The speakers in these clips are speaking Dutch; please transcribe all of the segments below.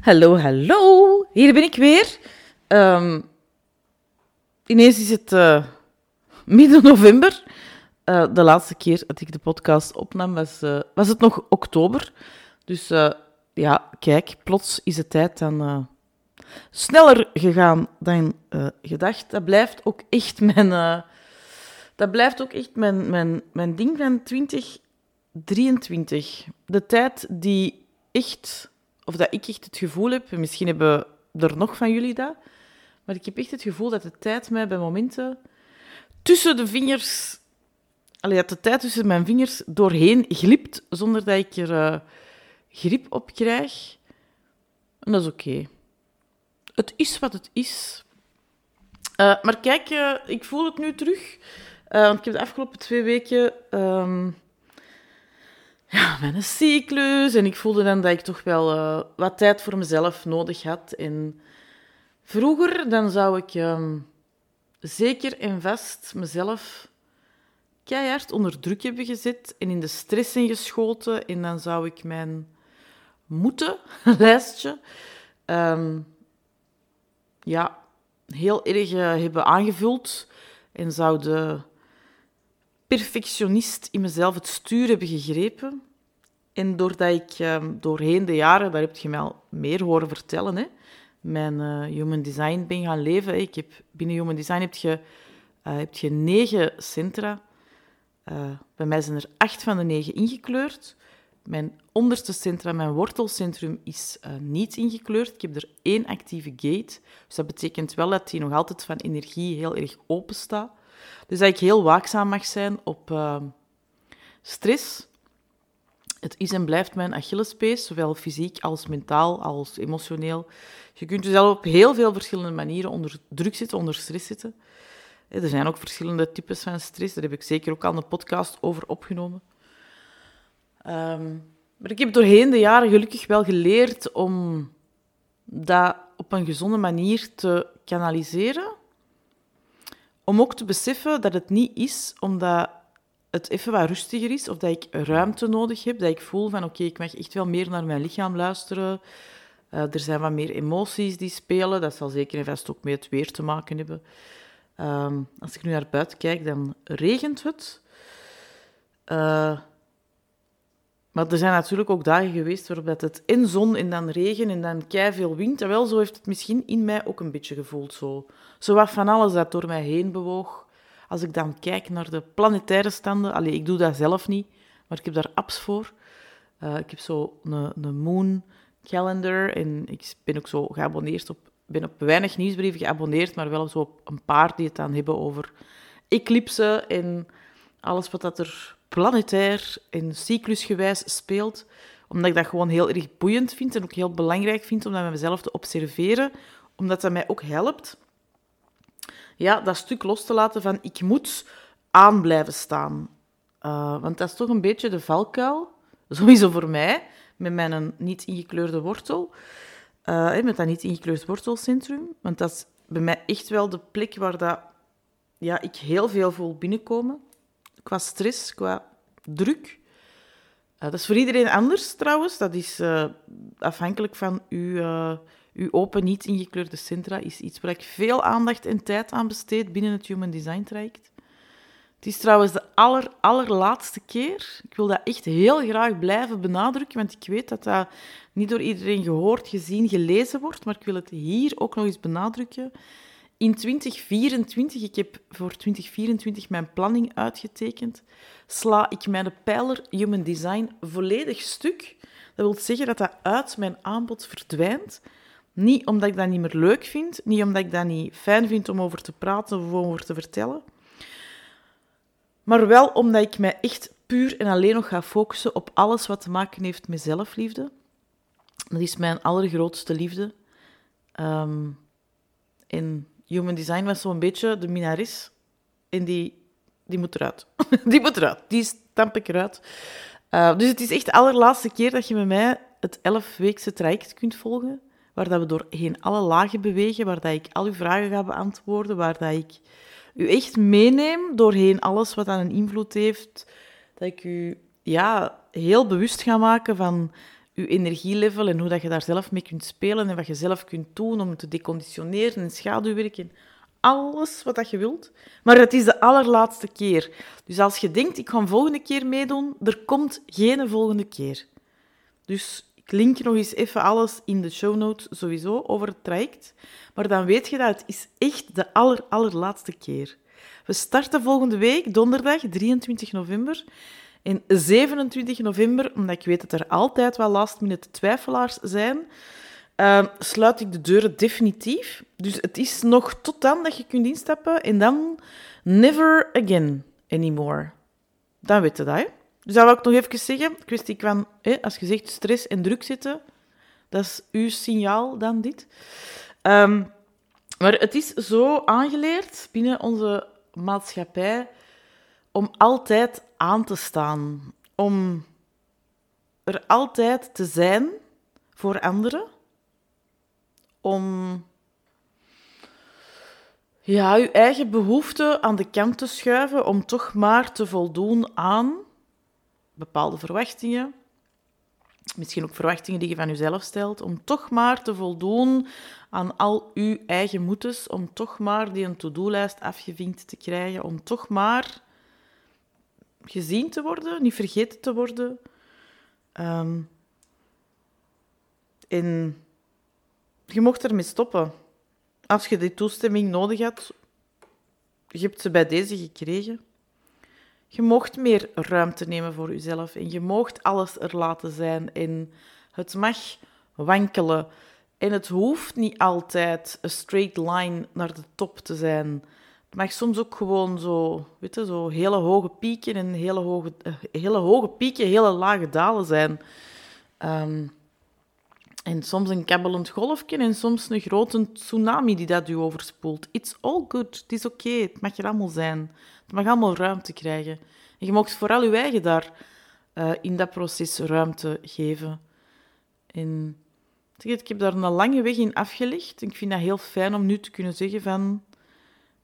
Hallo, hallo. Hier ben ik weer. Ehm, ineens is het eh, midden november. Eh, de laatste keer dat ik de podcast opnam was, eh, was het nog oktober. Dus ja, kijk, plots is de tijd dan sneller gegaan dan gedacht. Dat blijft ook echt mijn, dat blijft ook echt mijn, mijn, mijn ding van 2023. De tijd die echt of dat ik echt het gevoel heb, misschien hebben er nog van jullie dat, maar ik heb echt het gevoel dat de tijd mij bij momenten tussen de vingers, allee, dat de tijd tussen mijn vingers doorheen glipt, zonder dat ik er uh, grip op krijg. En dat is oké. Het is wat het is. Uh, maar kijk, uh, ik voel het nu terug. want ik heb de afgelopen twee weken um, ja, mijn cyclus. En ik voelde dan dat ik toch wel uh, wat tijd voor mezelf nodig had. En vroeger dan zou ik um, zeker en vast mezelf keihard onder druk hebben gezet en in de stress ingeschoten. En dan zou ik mijn moeten-lijstje um, ja, heel erg uh, hebben aangevuld. En zou de perfectionist in mezelf het stuur hebben gegrepen. En doordat ik uh, doorheen de jaren, daar heb je mij al meer horen vertellen, hè, mijn uh, human design ben gaan leven. Ik heb, binnen human design heb je, uh, heb je negen centra. Eh, bij mij zijn er acht van de negen ingekleurd. Mijn onderste centrum, mijn wortelcentrum, is niet ingekleurd. Ik heb er één actieve gate. Dus dat betekent wel dat die nog altijd van energie heel erg open staat. Dus dat ik heel waakzaam mag zijn op uh, stress. Het is en blijft mijn Achillespees, zowel fysiek als mentaal als emotioneel. Je kunt jezelf op heel veel verschillende manieren onder druk zitten, onder stress zitten. Er zijn ook verschillende types van stress. Daar heb ik zeker ook al een podcast over opgenomen. Um, maar ik heb doorheen de jaren gelukkig wel geleerd om dat op een gezonde manier te kanaliseren om ook te beseffen dat het niet is omdat het even wat rustiger is of dat ik ruimte nodig heb, dat ik voel van oké, ik mag echt wel meer naar mijn lichaam luisteren. Uh, er zijn wat meer emoties die spelen. Dat zal zeker en vast ook met het weer te maken hebben. Uh, als ik nu naar buiten kijk, dan regent het. Uh, maar er zijn natuurlijk ook dagen geweest waarop het in zon en dan regen en dan kei veel wind. En wel, zo heeft het misschien in mij ook een beetje gevoeld. Zo, zo wat van alles dat door mij heen bewoog. Als ik dan kijk naar de planetaire standen... Allee, ik doe dat zelf niet, maar ik heb daar apps voor. Uh, ik heb zo een, een moon calendar en ik ben ook zo geabonneerd op... ben op weinig nieuwsbrieven geabonneerd, maar wel zo op een paar die het dan hebben over eclipsen en alles wat dat er planetair en cyclusgewijs speelt. Omdat ik dat gewoon heel erg boeiend vind en ook heel belangrijk vind om dat met mezelf te observeren. Omdat dat mij ook helpt ja, dat stuk los te laten van ik moet aan blijven staan. Uh, want dat is toch een beetje de valkuil, sowieso voor mij, met mijn niet ingekleurde wortel. Uh, met dat niet ingekleurd wortelcentrum. Want dat is bij mij echt wel de plek waar dat, ja, ik heel veel voel binnenkomen qua stress, qua druk. Uh, dat is voor iedereen anders trouwens. Dat is uh, afhankelijk van uw, uh, uw open, niet ingekleurde centra. Is iets waar ik veel aandacht en tijd aan besteed binnen het Human Design traject. Het is trouwens de aller, allerlaatste keer. Ik wil dat echt heel graag blijven benadrukken, want ik weet dat dat niet door iedereen gehoord, gezien, gelezen wordt. Maar ik wil het hier ook nog eens benadrukken in 2024, ik heb voor 2024 mijn planning uitgetekend, sla ik mijn pijler Human Design volledig stuk. Dat wil zeggen dat dat uit mijn aanbod verdwijnt. Niet omdat ik dat niet meer leuk vind, niet omdat ik dat niet fijn vind om over te praten of over te vertellen, maar wel omdat ik mij echt puur en alleen nog ga focussen op alles wat te maken heeft met zelfliefde. Dat is mijn allergrootste liefde. Um, en Human Design was zo'n beetje de minaris. En die, die moet eruit. die moet eruit. Die stamp ik eruit. Uh, dus het is echt de allerlaatste keer dat je met mij het 11-weekse traject kunt volgen. Waar dat we doorheen alle lagen bewegen. Waar dat ik al uw vragen ga beantwoorden. Waar dat ik u echt meeneem doorheen alles wat aan een invloed heeft. Dat ik u ja, heel bewust ga maken van je energielevel en hoe dat je daar zelf mee kunt spelen en wat je zelf kunt doen om te deconditioneren en schaduwwerken. Alles wat dat je wilt. Maar het is de allerlaatste keer. Dus als je denkt, ik ga een volgende keer meedoen, er komt geen volgende keer. Dus ik link nog eens even alles in de show notes sowieso over het traject. Maar dan weet je dat het is echt de aller, allerlaatste keer. We starten volgende week, donderdag 23 november. En 27 november, omdat ik weet dat er altijd wel last minute twijfelaars zijn, uh, sluit ik de deuren definitief. Dus het is nog tot dan dat je kunt instappen en dan never again anymore. Dan weet je dat? Dus dat wil ik nog even zeggen. Christy, kwam, hè, als je zegt stress en druk zitten, dat is uw signaal dan dit. Um, maar het is zo aangeleerd binnen onze maatschappij om altijd aan te staan, om er altijd te zijn voor anderen, om ja, je eigen behoeften aan de kant te schuiven, om toch maar te voldoen aan bepaalde verwachtingen, misschien ook verwachtingen die je van jezelf stelt, om toch maar te voldoen aan al uw eigen moetes, om toch maar die een to-do-lijst afgevinkt te krijgen, om toch maar gezien te worden, niet vergeten te worden. Um, en je mocht ermee stoppen. Als je die toestemming nodig had, je hebt ze bij deze gekregen. Je mocht meer ruimte nemen voor jezelf en je mocht alles er laten zijn. En het mag wankelen. En het hoeft niet altijd een straight line naar de top te zijn. Het mag soms ook gewoon zo, weet je, zo hele hoge pieken en hele hoge, eh, hele hoge pieken, hele lage dalen zijn. Um, en soms een kabbelend golfje en soms een grote tsunami die dat u overspoelt. It's all good. Het is oké. Het mag er allemaal zijn. Het mag allemaal ruimte krijgen. En je mag vooral je eigen daar uh, in dat proces ruimte geven. En ik heb daar een lange weg in afgelegd. Ik vind dat heel fijn om nu te kunnen zeggen van...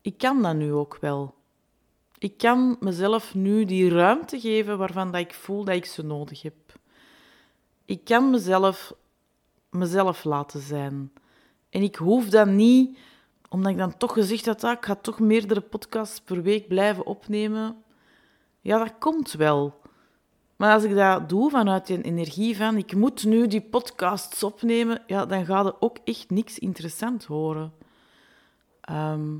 Ik kan dat nu ook wel. Ik kan mezelf nu die ruimte geven waarvan dat ik voel dat ik ze nodig heb. Ik kan mezelf, mezelf laten zijn. En ik hoef dat niet, omdat ik dan toch gezegd had, ah, ik ga toch meerdere podcasts per week blijven opnemen. Ja, dat komt wel. Maar als ik dat doe vanuit die energie van ik moet nu die podcasts opnemen, ja, dan gaat er ook echt niks interessant horen. Ehm,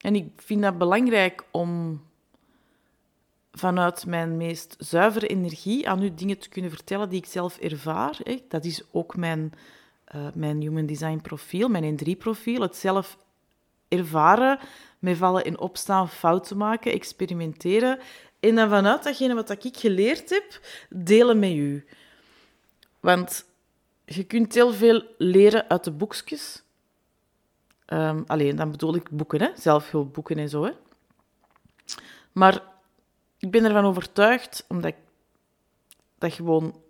en ik vind dat belangrijk om vanuit mijn meest zuivere energie aan u dingen te kunnen vertellen die ik zelf ervaar. Dat is ook mijn, uh, mijn Human Design profiel, mijn N3-profiel. Het zelf ervaren, met vallen in opstaan, fouten maken, experimenteren en dan vanuit datgene wat ik geleerd heb, delen met u. Want je kunt heel veel leren uit de boekjes. Um, alleen, dan bedoel ik boeken, hè? zelfhulpboeken en zo. Hè? Maar ik ben ervan overtuigd, omdat ik dat gewoon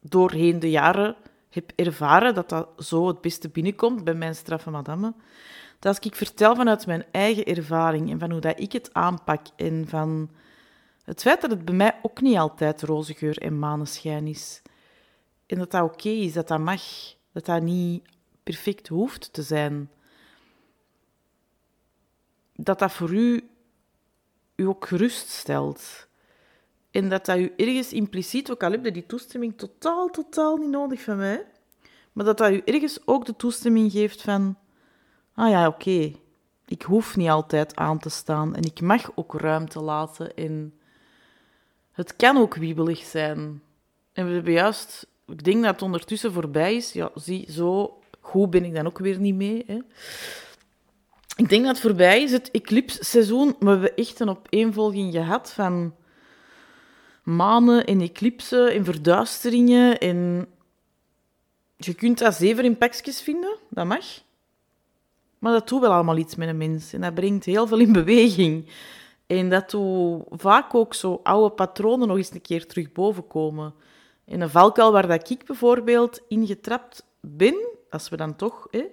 doorheen de jaren heb ervaren, dat dat zo het beste binnenkomt bij mijn straffe madame. Dat als ik vertel vanuit mijn eigen ervaring en van hoe dat ik het aanpak en van het feit dat het bij mij ook niet altijd roze geur en maneschijn is. En dat dat oké is, dat dat mag, dat dat niet perfect hoeft te zijn. Dat dat voor u u ook geruststelt. En dat dat u ergens impliciet, ook al heb je die toestemming totaal, totaal niet nodig van mij, maar dat dat u ergens ook de toestemming geeft van, ah ja, oké, ik hoef niet altijd aan te staan en ik mag ook ruimte laten in het kan ook wiebelig zijn. En we hebben juist, ik denk dat het ondertussen voorbij is. Ja, zie, zo goed ben ik dan ook weer niet mee. Hè. Ik denk dat voorbij is, het eclipse-seizoen. We hebben echt een opeenvolging gehad van manen en eclipsen en verduisteringen. En je kunt dat zeven in pakjes vinden, dat mag. Maar dat doet wel allemaal iets met een mens. En dat brengt heel veel in beweging. En dat doet vaak ook zo oude patronen nog eens een keer terug boven komen. In een valkuil waar dat ik bijvoorbeeld in getrapt ben, als we dan toch hè,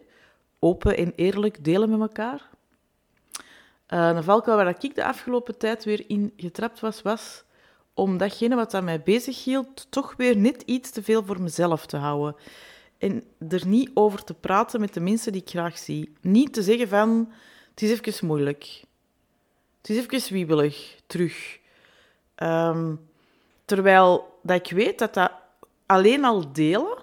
open en eerlijk delen met elkaar. Uh, een valkuil waar ik de afgelopen tijd weer in getrapt was, was om datgene wat aan mij bezig hield, toch weer net iets te veel voor mezelf te houden. En er niet over te praten met de mensen die ik graag zie. Niet te zeggen van, het is even moeilijk. Het is even wiebelig, terug. Ehm, terwijl dat ik weet dat dat alleen al delen,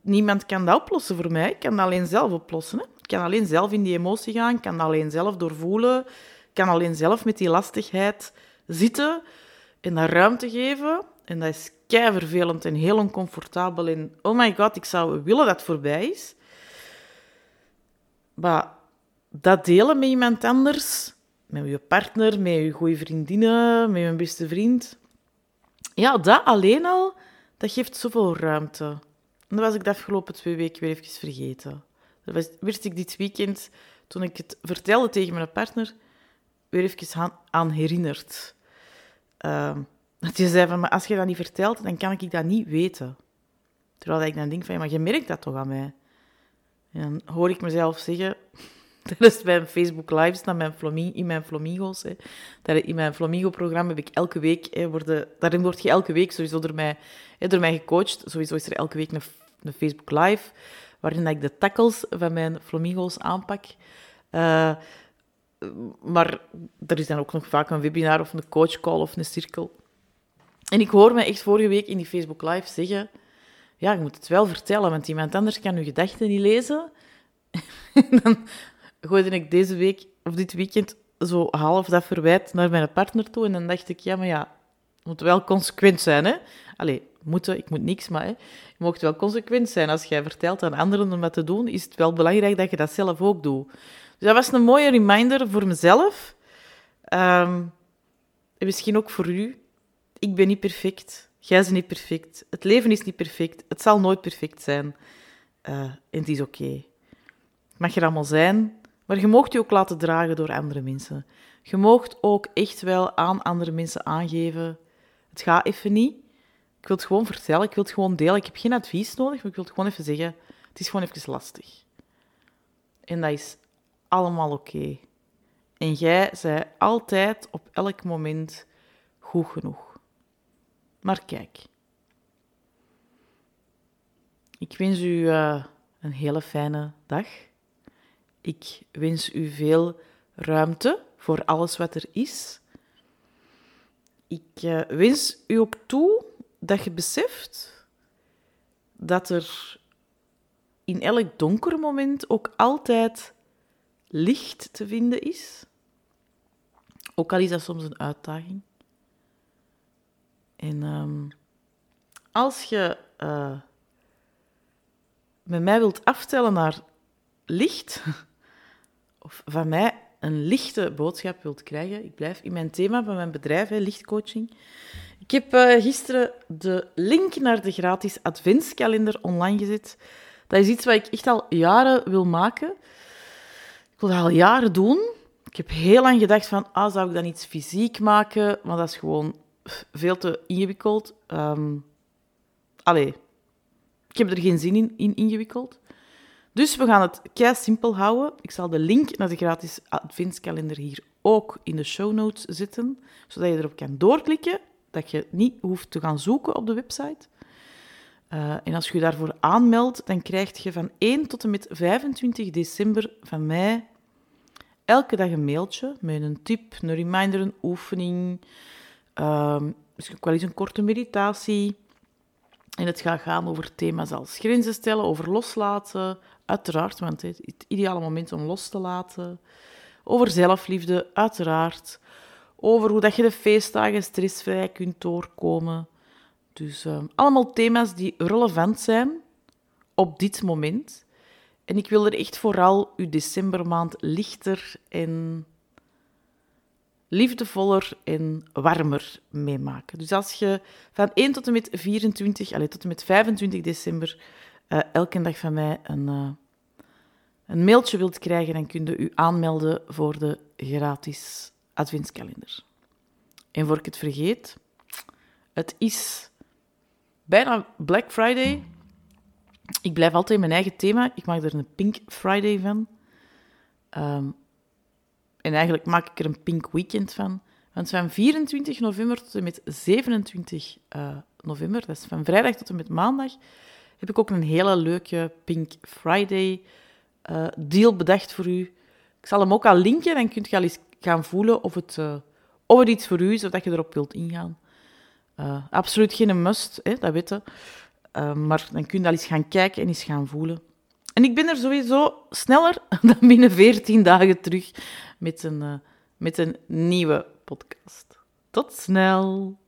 niemand kan dat oplossen voor mij. Ik kan dat alleen zelf oplossen. Hè. Ik kan alleen zelf in die emotie gaan, ik kan alleen zelf doorvoelen, ik kan alleen zelf met die lastigheid zitten en dat ruimte geven. En dat is kei vervelend en heel oncomfortabel. En oh my god, ik zou willen dat het voorbij is. Maar dat delen met iemand anders, met je partner, met je goede vriendinnen, met je beste vriend. Ja, dat alleen al, dat geeft zoveel ruimte. Dat was ik de afgelopen twee weken weer even vergeten. Dat werd ik dit weekend, toen ik het vertelde tegen mijn partner, weer even aan, herinnerd. Uh, dat je zei van, maar als je dat niet vertelt, dan kan ik dat niet weten. Terwijl ik dan denk van, maar je merkt dat toch aan mij? Dan hoor ik mezelf zeggen, tijdens mijn Facebook Lives naar mijn in mijn Flamingo's. Hè. In mijn Flamingo-programma heb ik elke week, hè, worden, daarin word je elke week sowieso door mij, hè, door mij gecoacht. Sowieso is er elke week een, een Facebook Live, waarin ik de tackles van mijn Flamingo's aanpak. Uh, maar er is dan ook nog vaak een webinar of een coachcall of een cirkel. En ik hoor me echt vorige week in die Facebook Live zeggen... Ja, je moet het wel vertellen, want iemand anders kan je gedachten niet lezen. dan gooide ik deze week, of dit weekend, zo half dat verwijt naar mijn partner toe. En dan dacht ik, ja, maar ja, moet wel consequent zijn, hè. Allee, moeten, ik moet niks, maar hè, je mocht wel consequent zijn. Als jij vertelt aan anderen om wat te doen, is het wel belangrijk dat je dat zelf ook doet. Dus dat was een mooie reminder voor mezelf. Um, en misschien ook voor u. Ik ben niet perfect. Jij bent niet perfect. Het leven is niet perfect. Het zal nooit perfect zijn. Uh, en het is oké. Okay. Mag er allemaal zijn. Maar je moogt je ook laten dragen door andere mensen. Je moogt ook echt wel aan andere mensen aangeven. Het gaat even niet. Ik wil het gewoon vertellen. Ik wil het gewoon delen. Ik heb geen advies nodig, maar ik wil het gewoon even zeggen. Het is gewoon even lastig. En dat is allemaal oké. En jij zei altijd op elk moment goed genoeg. Maar kijk. Ik wens u uh, een hele fijne dag. Ik wens u veel ruimte voor alles wat er is. Ik uh, wens u ook toe dat je beseft dat er in elk donker moment ook altijd licht te vinden is. Ook al is dat soms een uitdaging. En um, als je uh, met mij wilt aftellen naar licht, of van mij een lichte boodschap wilt krijgen, ik blijf in mijn thema van mijn bedrijf, lichtcoaching. Ik heb uh, gisteren de link naar de gratis adventskalender online gezet. Dat is iets wat ik echt al jaren wil maken. Ik wil dat al jaren doen. Ik heb heel lang gedacht van, ah, zou ik dan iets fysiek maken? Maar dat is gewoon veel te ingewikkeld. Um, allee, ik heb er geen zin in, in ingewikkeld. Dus we gaan het kei simpel houden. Ik zal de link naar de gratis adventskalender hier ook in de show notes zetten, zodat je erop kan doorklikken, dat je niet hoeft te gaan zoeken op de website. Uh, en als je je daarvoor aanmeldt, dan krijg je van 1 tot en met 25 december van mij elke dag een mailtje met een tip, een reminder, een oefening, um, misschien wel eens een korte meditatie. En het gaat gaan over thema's als grenzen stellen, over loslaten, uiteraard, want het het ideale moment om los te laten. Over zelfliefde, uiteraard. Over hoe dat je de feestdagen stressvrij kunt doorkomen. Dus uh, allemaal thema's die relevant zijn op dit moment. En ik wil er echt vooral uw decembermaand lichter en liefdevoller en warmer mee maken. Dus als je van 1 tot en met 24, allez, tot en met 25 december uh, elke dag van mij een, uh, een mailtje wilt krijgen, dan kun je u aanmelden voor de gratis adventskalender. En voor ik het vergeet, het is bijna Black Friday. Ik blijf altijd in mijn eigen thema. Ik maak er een Pink Friday van. Um, en eigenlijk maak ik er een Pink Weekend van. Want van 24 november tot en met 27 uh, november, dat is van vrijdag tot en met maandag, heb ik ook een hele leuke Pink Friday uh, deal bedacht voor u. Ik zal hem ook al linken, dan kunt je al eens gaan voelen of het, uh, of het iets voor u is of dat je erop wilt ingaan. Absoluut geen must, hè, dat weten. Maar dan kun je al eens gaan kijken en eens gaan voelen. En ik ben er sowieso sneller dan binnen 14 dagen terug met een, met een nieuwe podcast. Tot snel!